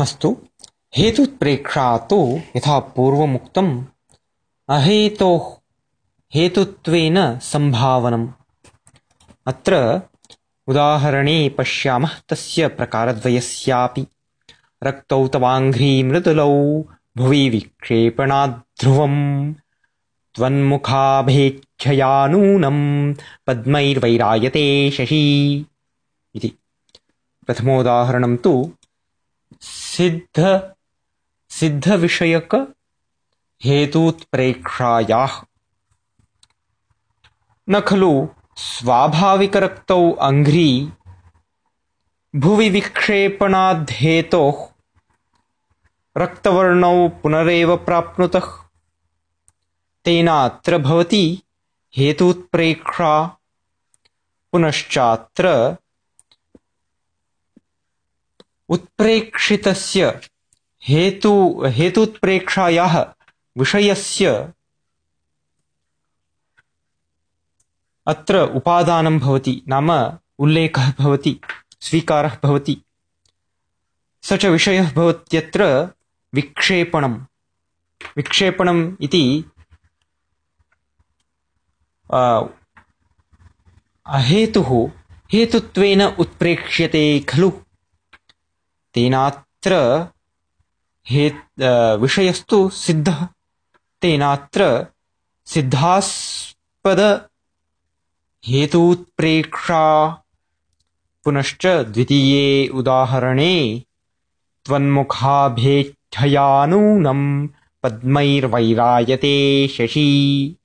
अस्तु। हेतुत्प्रेक्षा तु यथा पूर्वमुक्तम्। अहेतोः हेतुत्वेन सम्भावनम्। अत्र उदाहरणे पश्यामः तस्य प्रकारद्वयस्यापि। रक्तौ तवाङ्घ्री मृदुलौ भुवि विक्षेपणाद्ध्रुवम् त्वन्मुखाभेच्छया नूनं पद्मैर्वैरायते शशी। इति। प्रथमोदाहरणं तु सिद्ध सिद्धविषयकहेतूत्प्रेक्षायाः न खलु स्वाभाविकरक्तौ अङ्घ्री भुवि विक्षेपणाद्धेतोः रक्तवर्णौ पुनरेव प्राप्नुतः। तेनात्र भवति हेतूत्प्रेक्षा पुनश्चात्र उत्प्रेक्षितस्य हेतु, हेतुत्प्रेक्षायाः विषयस्य अत्र उपादानं भवति, नाम उल्लेखः भवति, स्वीकारः भवति। स च विषयः भवत्यत्र विक्षेपणं विक्षेपणम् इति अहेतुः, हेतुत्वेन उत्प्रेक्ष्यते खलु। तेनात्र हे विषयस्तु सिद्धः। तेनात्र सिद्धास्पदहेतूत्प्रेक्षा पुनश्च द्वितीये उदाहरणे त्वन्मुखाभेच्छया नूनं पद्मैर्वैरायते शशी।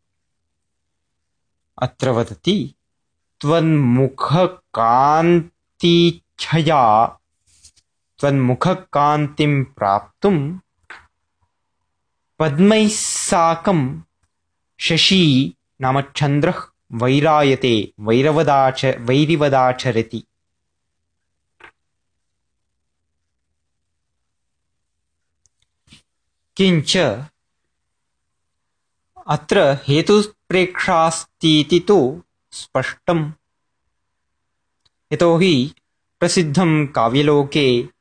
अत्र वदति त्वन्मुखकान्तीच्छया त्वन्मुखकान्तिं प्राप्तुं पद्मैः साकं शशी नाम चन्द्रः वैरायते, वैरवदाच, वैरिवदाचरति। किञ्च अत्र हेतुप्रेक्षास्तीति तु स्पष्टम्। यतोहि प्रसिद्धं काव्यलोके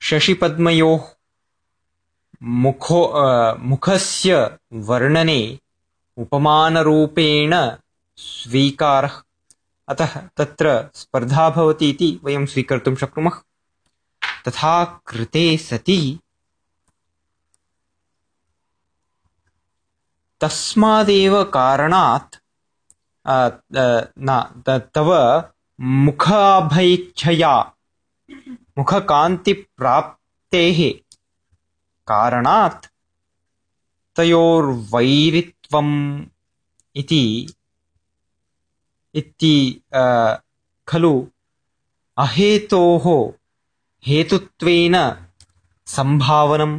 शशिपद्मयोः मुखो मुखस्य वर्णने उपमानरूपेण स्वीकारः। अतः तत्र स्पर्धा भवति इति वयं स्वीकर्तुं शक्नुमः। तथा कृते सति तस्मादेव कारणात् तव मुखाभैच्छया मुखकान्तिप्राप्तेः कारणात् तयोर्वैरित्वम् इति इति खलु अहेतोः हेतुत्वेन सम्भावनं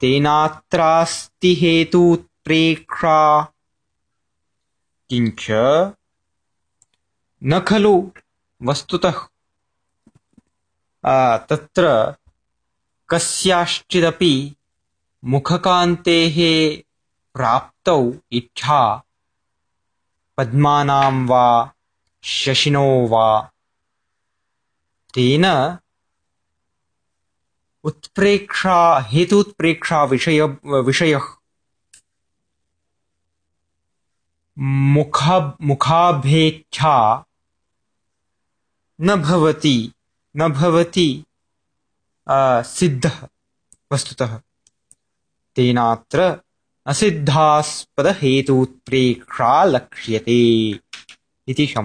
तेनात्रास्ति हेतुत्प्रेक्षा किञ्च न खलु वस्तुतः तत्र कस्याश्चिदपि मुखकान्तेः प्राप्तौ इच्छा पद्मानां वा शशिनो वा। तेन उत्प्रेक्षा हेतुत्प्रेक्षाविषय विषयः मुख, मुखाभेच्छा न भवति। न भवति सिद्धः वस्तुतः। तेनात्र असिद्धास्पदहेतुत्प्रेक्षा लक्ष्यते इति शम्